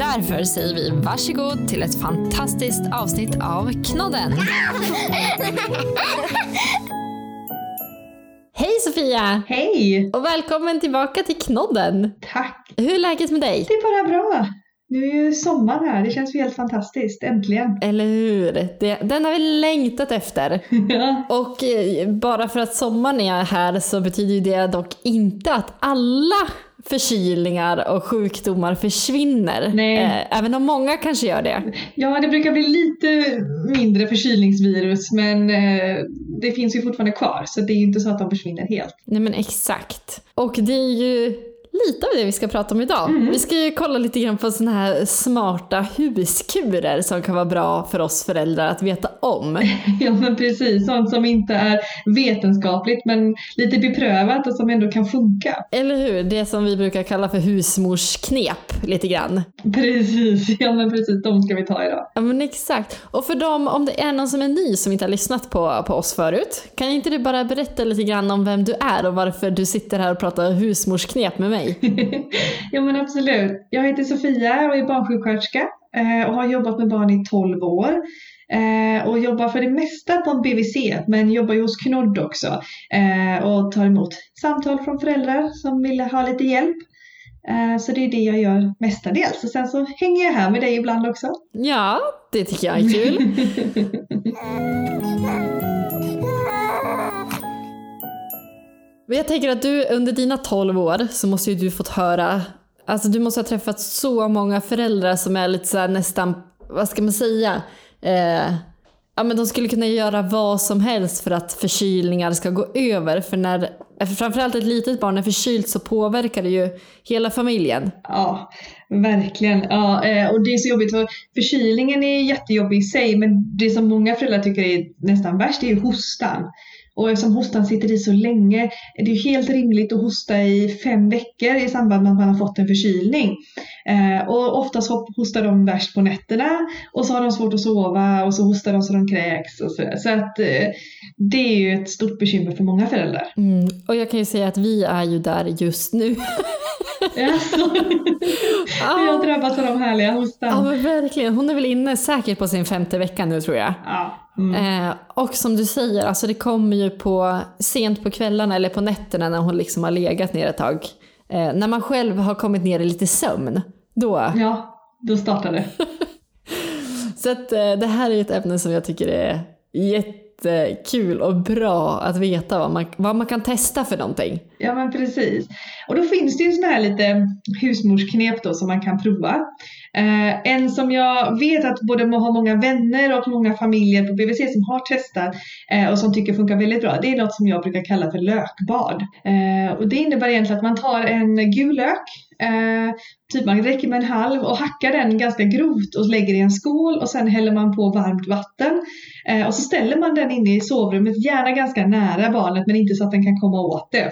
Därför säger vi varsågod till ett fantastiskt avsnitt av Knodden. Hej Sofia! Hej! Och välkommen tillbaka till Knodden. Tack! Hur är läget med dig? Det är bara bra. Nu är ju sommar här, det känns ju helt fantastiskt, äntligen. Eller hur? Det, den har vi längtat efter. ja. Och eh, bara för att sommaren är här så betyder ju det dock inte att alla förkylningar och sjukdomar försvinner. Eh, även om många kanske gör det. ja, det brukar bli lite mindre förkylningsvirus men eh, det finns ju fortfarande kvar så det är ju inte så att de försvinner helt. Nej men exakt. Och det är ju lite av det vi ska prata om idag. Mm. Vi ska ju kolla lite grann på sådana här smarta huskurer som kan vara bra för oss föräldrar att veta om. ja men precis, sånt som inte är vetenskapligt men lite beprövat och som ändå kan funka. Eller hur? Det som vi brukar kalla för husmorsknep lite grann. Precis, ja men precis, de ska vi ta idag. Ja men exakt. Och för dem, om det är någon som är ny som inte har lyssnat på, på oss förut, kan inte du bara berätta lite grann om vem du är och varför du sitter här och pratar husmorsknep med mig? ja men absolut. Jag heter Sofia och är barnsjuksköterska eh, och har jobbat med barn i 12 år. Eh, och jobbar för det mesta på en BVC men jobbar ju hos Knodd också eh, och tar emot samtal från föräldrar som vill ha lite hjälp. Så det är det jag gör mestadels. Och sen så hänger jag här med dig ibland också. Ja, det tycker jag är kul. Men jag tänker att du under dina 12 år så måste ju du fått höra, alltså du måste ha träffat så många föräldrar som är lite såhär nästan, vad ska man säga, eh, ja men de skulle kunna göra vad som helst för att förkylningar ska gå över. För när framförallt ett litet barn är förkylt så påverkar det ju hela familjen. Ja, verkligen. Ja, eh, och det är så jobbigt för förkylningen är jättejobbig i sig men det som många föräldrar tycker är nästan värst är ju hostan. Och eftersom hostan sitter i så länge är det ju helt rimligt att hosta i fem veckor i samband med att man har fått en förkylning. Eh, och oftast hostar de värst på nätterna och så har de svårt att sova och så hostar de så de kräks och sådär. Så att eh, det är ju ett stort bekymmer för många föräldrar. Mm. Och jag kan ju säga att vi är ju där just nu. Alltså, vi har drabbats av de härliga hostan. Ja men verkligen, hon är väl inne säkert på sin femte vecka nu tror jag. Ja. Mm. Eh, och som du säger, alltså det kommer ju på sent på kvällarna eller på nätterna när hon liksom har legat ner ett tag. Eh, när man själv har kommit ner i lite sömn, då. Ja, då startar det. Så att eh, det här är ett ämne som jag tycker är jättekul och bra att veta vad man, vad man kan testa för någonting. Ja men precis. Och då finns det ju sådana här lite husmorsknep då som man kan prova. Eh, en som jag vet att både har många vänner och många familjer på BVC som har testat eh, och som tycker funkar väldigt bra. Det är något som jag brukar kalla för lökbad. Eh, och det innebär egentligen att man tar en gul lök Eh, typ man räcker med en halv och hackar den ganska grovt och lägger i en skål och sen häller man på varmt vatten. Eh, och så ställer man den inne i sovrummet, gärna ganska nära barnet men inte så att den kan komma åt det.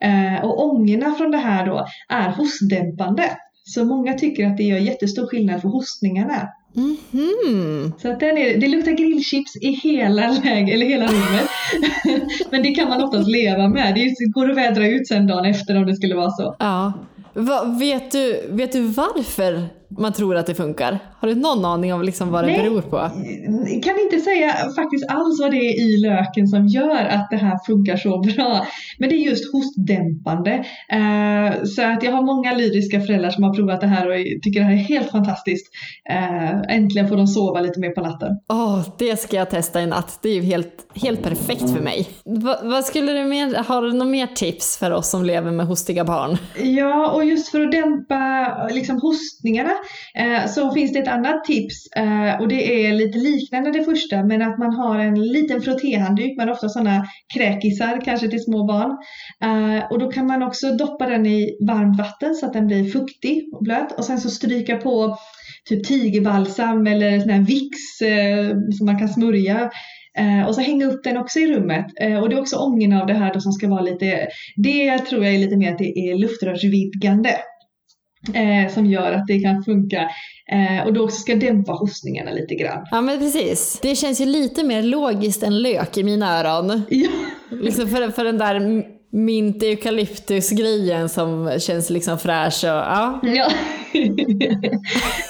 Eh, och ångorna från det här då är hostdämpande. Så många tycker att det gör jättestor skillnad för hostningarna. Mhm. Så att den är, det luktar grillchips i hela, läge, eller hela rummet. Men det kan man oftast leva med. Det går att vädra ut sen dagen efter om det skulle vara så. Ja. Va, vet, du, vet du varför man tror att det funkar? Har du någon aning om liksom vad det Nej. beror på? kan inte säga faktiskt alls vad det är i löken som gör att det här funkar så bra. Men det är just hostdämpande. Eh, så att jag har många lyriska föräldrar som har provat det här och tycker det här är helt fantastiskt. Eh, äntligen får de sova lite mer på natten. Åh, det ska jag testa i natt. Det är ju helt, helt perfekt för mig. Va, vad skulle du mer, har du några mer tips för oss som lever med hostiga barn? Ja, och just för att dämpa liksom, hostningarna Eh, så finns det ett annat tips eh, och det är lite liknande det första men att man har en liten frottéhandduk, man har ofta sådana kräkisar kanske till små barn. Eh, och då kan man också doppa den i varmt vatten så att den blir fuktig och blöt och sen så stryka på typ tigerbalsam eller sån här Vicks som man kan smörja och så hänga upp den också i rummet. Och det är också ången av det här då som ska vara lite, det tror jag är lite mer att det är luftrörsvidgande. Eh, som gör att det kan funka eh, och då ska dämpa hostningarna lite grann. Ja men precis. Det känns ju lite mer logiskt än lök i mina öron. Ja. Liksom för, för den där mint eukalyptus grejen som känns liksom fräsch och ja. Ja.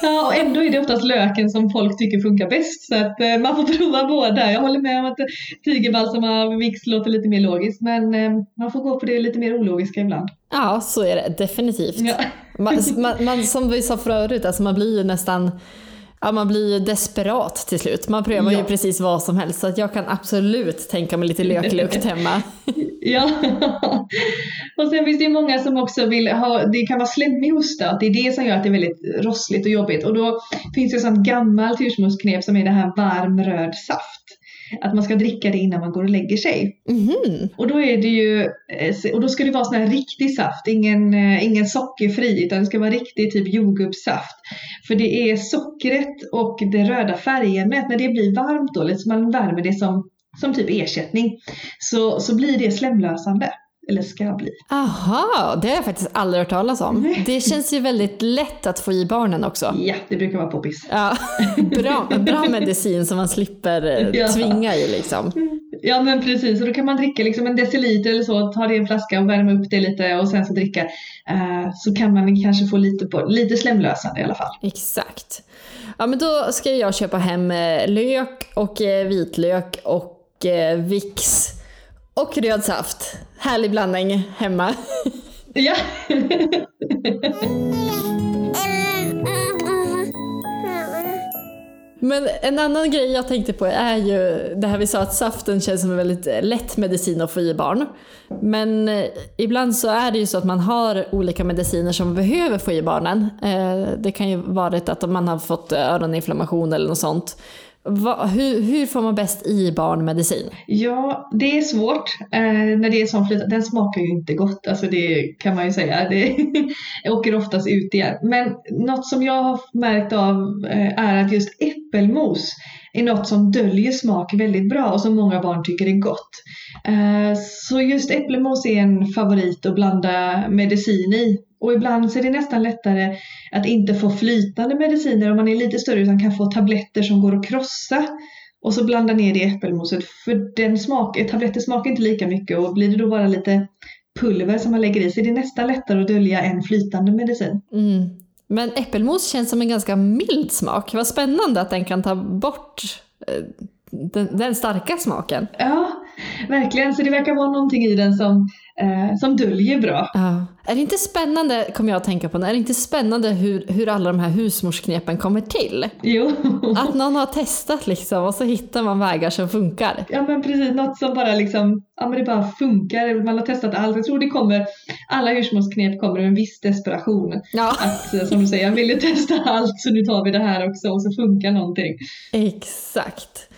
ja, och ändå är det oftast löken som folk tycker funkar bäst. Så att eh, man får prova båda. Jag håller med om att tigerbalsam av mix låter lite mer logiskt. Men eh, man får gå på det lite mer ologiska ibland. Ja, så är det definitivt. Ja. man, man, man, som vi sa förut, alltså man blir ju nästan Ja, man blir ju desperat till slut. Man prövar ja. ju precis vad som helst. Så att jag kan absolut tänka mig lite löklukt hemma. ja. Och sen finns det ju många som också vill ha, det kan vara slemmig hosta. Att det är det som gör att det är väldigt rossligt och jobbigt. Och då finns det ett sånt gammalt husmorsknep som är det här varm röd saft att man ska dricka det innan man går och lägger sig. Mm. Och då är det ju, eh, och då ska det vara sån här riktig saft, ingen, eh, ingen sockerfri utan det ska vara riktig typ jordgubbssaft. För det är sockret och det röda färgämnet, när det blir varmt då, lite som man värmer det som, som typ ersättning, så, så blir det slemlösande eller ska bli. Aha, det har jag faktiskt aldrig hört talas om. Det känns ju väldigt lätt att få i barnen också. Ja, det brukar vara poppis. Ja, bra, bra medicin som man slipper eh, ja. tvinga i liksom. Ja men precis, och då kan man dricka liksom en deciliter eller så, ta det i en flaska och värma upp det lite och sen så dricka. Uh, så kan man kanske få lite, på, lite slemlösande i alla fall. Exakt. Ja men då ska jag köpa hem eh, lök och vitlök och Vicks och röd saft. Härlig blandning hemma. Ja. Men en annan grej jag tänkte på är ju det här vi sa att saften känns som en väldigt lätt medicin att få i barn. Men eh, ibland så är det ju så att man har olika mediciner som man behöver få i barnen. Eh, det kan ju vara att man har fått öroninflammation eller något sånt. Va, hur, hur, får man bäst i barnmedicin? Ja, det är svårt eh, när det är sån flytande. Den smakar ju inte gott, alltså det kan man ju säga. Det åker oftast ut igen. Men något som jag har märkt av eh, är att just äppelmos är något som döljer smak väldigt bra och som många barn tycker är gott. Eh, så just äppelmos är en favorit att blanda medicin i. Och ibland så är det nästan lättare att inte få flytande mediciner om man är lite större utan kan få tabletter som går att krossa. Och så blanda ner det i äppelmoset för den smak, tabletter smakar inte lika mycket och blir det då bara lite pulver som man lägger i så är det nästan lättare att dölja en flytande medicin. Mm. Men äppelmos känns som en ganska mild smak. Vad spännande att den kan ta bort eh, den, den starka smaken. Ja, verkligen. Så det verkar vara någonting i den som eh, som döljer bra. Ja. Är det inte spännande, kommer jag att tänka på, är det inte spännande hur, hur alla de här husmorsknepen kommer till? Jo. Att någon har testat liksom och så hittar man vägar som funkar. Ja men precis, något som bara liksom, ja men det bara funkar. Man har testat allt. Jag tror det kommer, alla husmorsknep kommer med en viss desperation. Ja. Att eh, som du säger, jag ville testa allt så nu tar vi det här också och så funkar någonting. Exakt.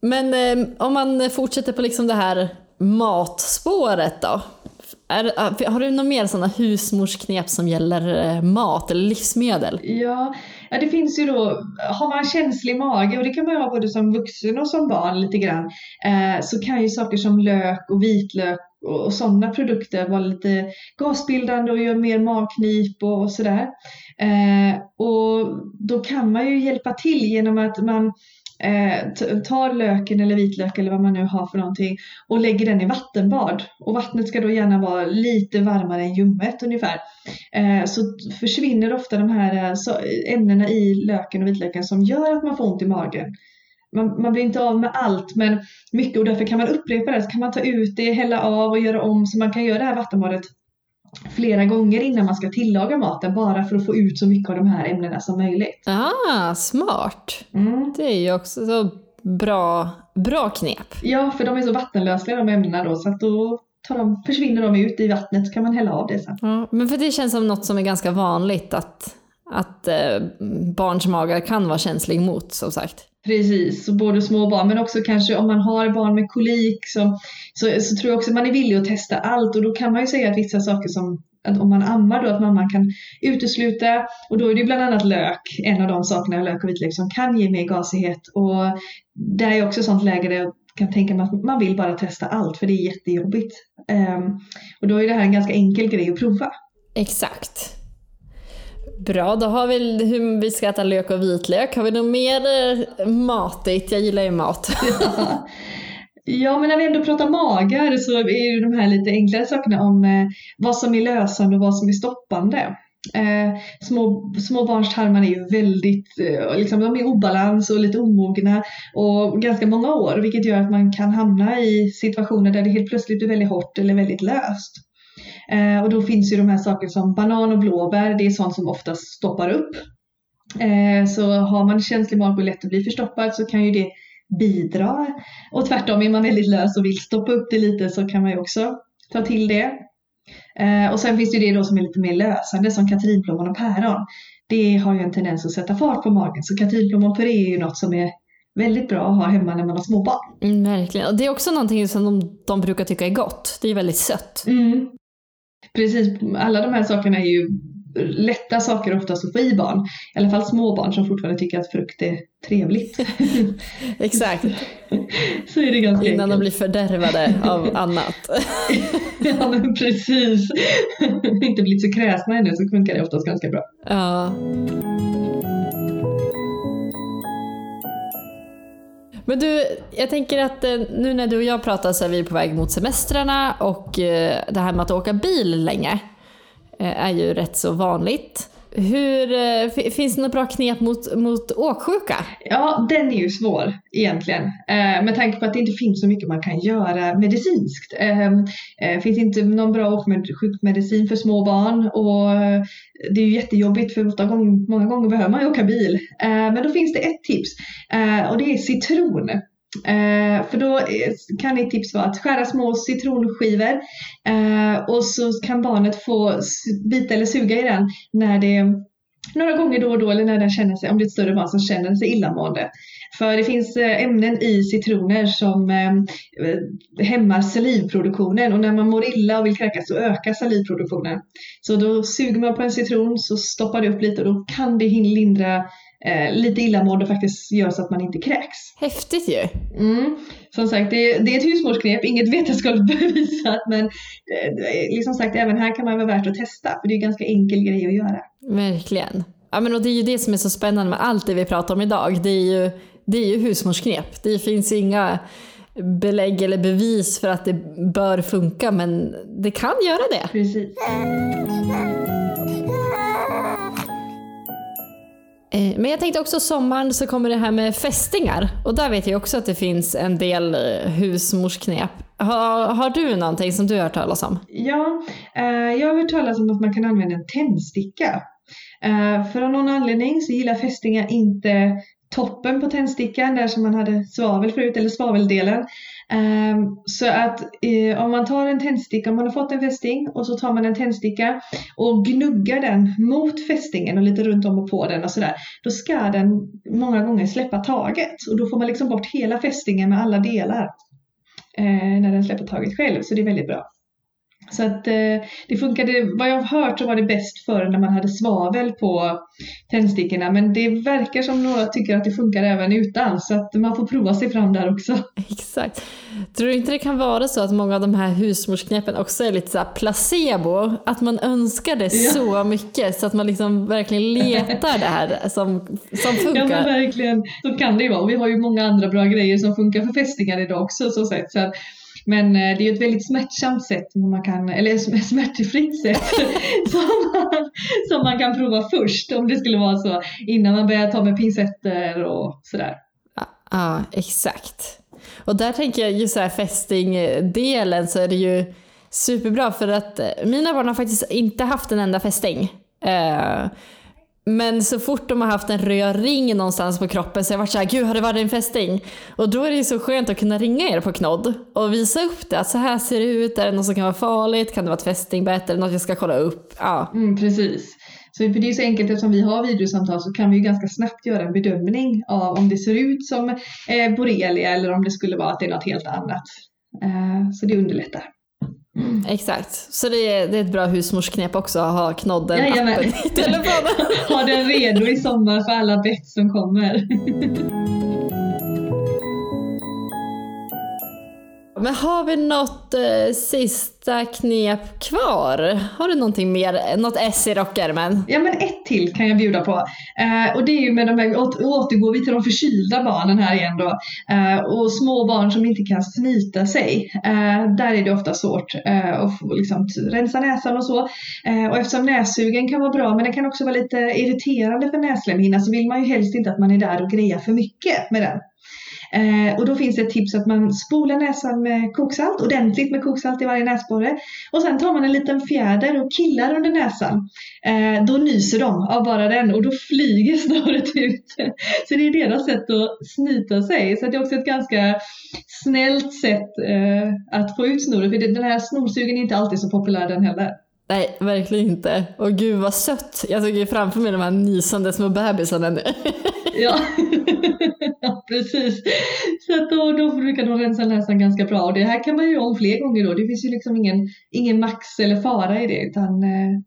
Men eh, om man fortsätter på liksom det här matspåret då? Är, har du några mer sådana husmorsknep som gäller eh, mat eller livsmedel? Ja, ja, det finns ju då, har man känslig mage och det kan man ha både som vuxen och som barn lite grann, eh, så kan ju saker som lök och vitlök och, och sådana produkter vara lite gasbildande och göra mer magknip och, och sådär. Eh, och då kan man ju hjälpa till genom att man eh, tar löken eller vitlök eller vad man nu har för någonting och lägger den i vattenbad. Och vattnet ska då gärna vara lite varmare än ljummet ungefär. Eh, så försvinner ofta de här eh, ämnena i löken och vitlöken som gör att man får ont i magen. Man, man, blir inte av med allt men mycket och därför kan man upprepa det. Så kan man ta ut det, hälla av och göra om så man kan göra det här vattenbadet flera gånger innan man ska tillaga maten bara för att få ut så mycket av de här ämnena som möjligt. Ah, smart! Mm. Det är ju också så bra, bra knep. Ja, för de är så vattenlösliga de ämnena då så att då tar de, försvinner de ut i vattnet så kan man hälla av det sen. Ja, men för det känns som något som är ganska vanligt att att eh, barns magar kan vara känslig mot som sagt. Precis, så både små barn men också kanske om man har barn med kolik så, så, så tror jag också att man är villig att testa allt och då kan man ju säga att vissa saker som att om man ammar då att mamman kan utesluta och då är det bland annat lök, en av de sakerna, lök och vitlök som kan ge mer gasighet och det är också sånt läge där jag kan tänka mig att man vill bara testa allt för det är jättejobbigt. Um, och då är det här en ganska enkel grej att prova. Exakt. Bra, då har vi hur vi ska äta lök och vitlök. Har vi något mer eh, matigt? Jag gillar ju mat. Ja, men när vi ändå pratar magar så är det de här lite enklare sakerna om eh, vad som är lösande och vad som är stoppande. Eh, små, små barns tarmar är ju väldigt, eh, liksom, de är i obalans och lite omogna och ganska många år vilket gör att man kan hamna i situationer där det helt plötsligt blir väldigt hårt eller väldigt löst. Eh, och då finns ju de här sakerna som banan och blåbär, det är sånt som oftast stoppar upp. Eh, så har man känslig mage och lätt att bli förstoppad så kan ju det bidra. Och tvärtom, är man väldigt lös och vill stoppa upp det lite så kan man ju också ta till det. Eh, och sen finns det ju det då som är lite mer lösande som katrinplommon och päron. Det har ju en tendens att sätta fart på magen så katrinplommonpuré är ju något som är väldigt bra att ha hemma när man har småbarn. Mm, verkligen. Och det är också någonting som de, de brukar tycka är gott. Det är väldigt sött. Mm. Precis, alla de här sakerna är ju lätta saker oftast att få i barn. I alla fall små barn som fortfarande tycker att frukt är trevligt. Exakt. Så är det ganska Innan enkelt. de blir fördärvade av annat. ja men precis. Inte blivit så kräsna ännu så funkar det oftast ganska bra. Ja. Men du, jag tänker att eh, nu när du och jag pratar så är vi på väg mot semestrarna och eh, det här med att åka bil länge eh, är ju rätt så vanligt. Hur, eh, finns det något bra knep mot, mot åksjuka? Ja, den är ju svår egentligen. Eh, med tanke på att det inte finns så mycket man kan göra medicinskt. Eh, eh, finns inte någon bra åksjukmedicin för små barn och eh, det är ju jättejobbigt för ofta gång, många gånger behöver man ju åka bil. Eh, men då finns det ett tips eh, och det är citron. Eh, för då eh, kan ett tips vara att skära små citronskivor eh, och så kan barnet få bita eller suga i den när det några gånger då och då eller när den känner sig, om det är ett större barn som känner sig illamående. För det finns eh, ämnen i citroner som eh, eh, hämmar salivproduktionen och när man mår illa och vill kräkas så ökar salivproduktionen. Så då suger man på en citron så stoppar det upp lite och då kan det lindra eh, lite illamående faktiskt gör så att man inte kräks. Häftigt ju! Mm. Som sagt, det är, det är ett husmorsknep, inget vetenskapligt bevisat men eh, liksom sagt även här kan man vara värt att testa för det är en ganska enkel grej att göra. Verkligen. Ja, men och det är ju det som är så spännande med allt det vi pratar om idag. Det är ju, det är ju husmorsknep. Det finns inga belägg eller bevis för att det bör funka men det kan göra det. Precis. Eh, men jag tänkte också sommaren så kommer det här med fästingar och där vet jag också att det finns en del eh, husmorsknep. Har, har du någonting som du har hört talas om? Ja, eh, jag har hört talas om att man kan använda en tändsticka. Eh, för av någon anledning så gillar fästingar inte toppen på tändstickan där som man hade svavel förut, eller svaveldelen. Ehm, så att eh, om man tar en tändsticka, om man har fått en fästing och så tar man en tändsticka och gnuggar den mot fästingen och lite runt om och på den och sådär. Då ska den många gånger släppa taget och då får man liksom bort hela fästingen med alla delar. Eh, när den släpper taget själv, så det är väldigt bra. Så att eh, det funkade, vad jag har hört så var det bäst förr när man hade svavel på tändstickorna men det verkar som några tycker att det funkar även utan så att man får prova sig fram där också. Exakt. Tror du inte det kan vara så att många av de här husmorsknepen också är lite så placebo? Att man önskar det ja. så mycket så att man liksom verkligen letar det här som, som funkar. Ja men verkligen, så kan det ju vara. Vi har ju många andra bra grejer som funkar för fästingar idag också så sätt. Så att men eh, det är ju ett väldigt smärtsamt sätt, man kan, eller smärtfritt sätt som, man, som man kan prova först om det skulle vara så innan man börjar ta med pincetter och sådär. Ja, ja exakt. Och där tänker jag just så här fästingdelen så är det ju superbra för att eh, mina barn har faktiskt inte haft en enda fästing. Eh, men så fort de har haft en röd ring någonstans på kroppen så har jag varit såhär, gud har det varit en fästing? Och då är det ju så skönt att kunna ringa er på knodd och visa upp det. Att så här ser det ut, är det något som kan vara farligt? Kan det vara ett fästingbett eller något jag ska kolla upp? Ja. Mm, precis. Så för det är så enkelt eftersom vi har videosamtal så kan vi ju ganska snabbt göra en bedömning av om det ser ut som eh, borrelia eller om det skulle vara att det är något helt annat. Eh, så det underlättar. Mm. Exakt, så det är, det är ett bra husmorsknep också att ha knodden appen i telefonen. ha den redo i sommar för alla bett som kommer. Men har vi något eh, sista knep kvar? Har du någonting mer, något S i rockärmen? Ja men ett till kan jag bjuda på. Eh, och det är ju med de här, återgår vi till de förkylda barnen här igen då. Eh, och små barn som inte kan snyta sig. Eh, där är det ofta svårt eh, att få, liksom, rensa näsan och så. Eh, och eftersom nässugen kan vara bra men den kan också vara lite irriterande för näslemhinnan så vill man ju helst inte att man är där och grejar för mycket med den. Eh, och då finns det ett tips att man spolar näsan med koksalt, ordentligt med koksalt i varje näsborre. Och sen tar man en liten fjäder och killar under näsan. Eh, då nyser de av bara den och då flyger snöret ut. Så det är deras sätt att snyta sig. Så det är också ett ganska snällt sätt eh, att få ut snoret. För den här snorsugen är inte alltid så populär den heller. Nej, verkligen inte. Och gud vad sött. Jag såg ju framför mig de här nysande små bebisarna nu. Ja. ja, precis. Så att då, då brukar de rensa näsan ganska bra. Och det här kan man ju om fler gånger då. Det finns ju liksom ingen, ingen max eller fara i det. Utan eh,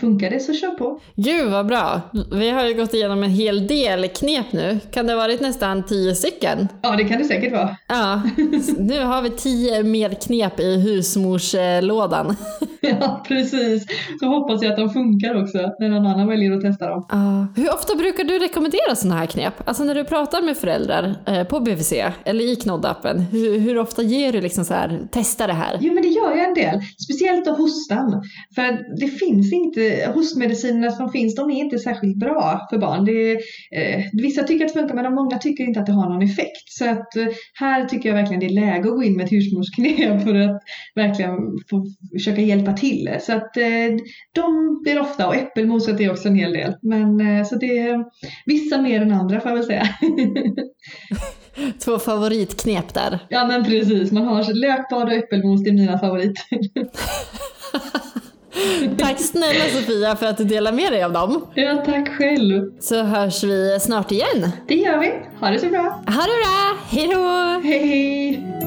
funkar det så kör på. Gud vad bra. Vi har ju gått igenom en hel del knep nu. Kan det ha varit nästan tio stycken? Ja, det kan det säkert vara. Ja, nu har vi tio mer knep i husmorslådan. Ja, precis. Så hoppas jag att de funkar också när någon annan väljer att testa dem. Ja. Hur ofta brukar du rekommendera sådana här knep? Alltså när du pratar med föräldrar eh, på BVC eller i Knoddappen, hur, hur ofta ger du liksom så här, testa det här? Jo, men det gör jag en del. Speciellt av hostan. För det finns inte, hostmedicinerna som finns, de är inte särskilt bra för barn. Det eh, vissa tycker att det funkar, men många tycker inte att det har någon effekt. Så att eh, här tycker jag verkligen det är läge att gå in med ett husmorsknep för att verkligen få försöka hjälpa till. Så att eh, de blir ofta, och äppelmoset är också en hel del. Men eh, så det är vissa mer än andra får jag väl säga. Två favoritknep där. ja men precis, man har lökbad och äppelmos, det är mina favoriter. Tack snälla Sofia för att du delar med dig av dem. ja, tack själv. Så hörs vi snart igen. Det gör vi. Ha det så bra. Ha det bra, hejdå! Hej hej!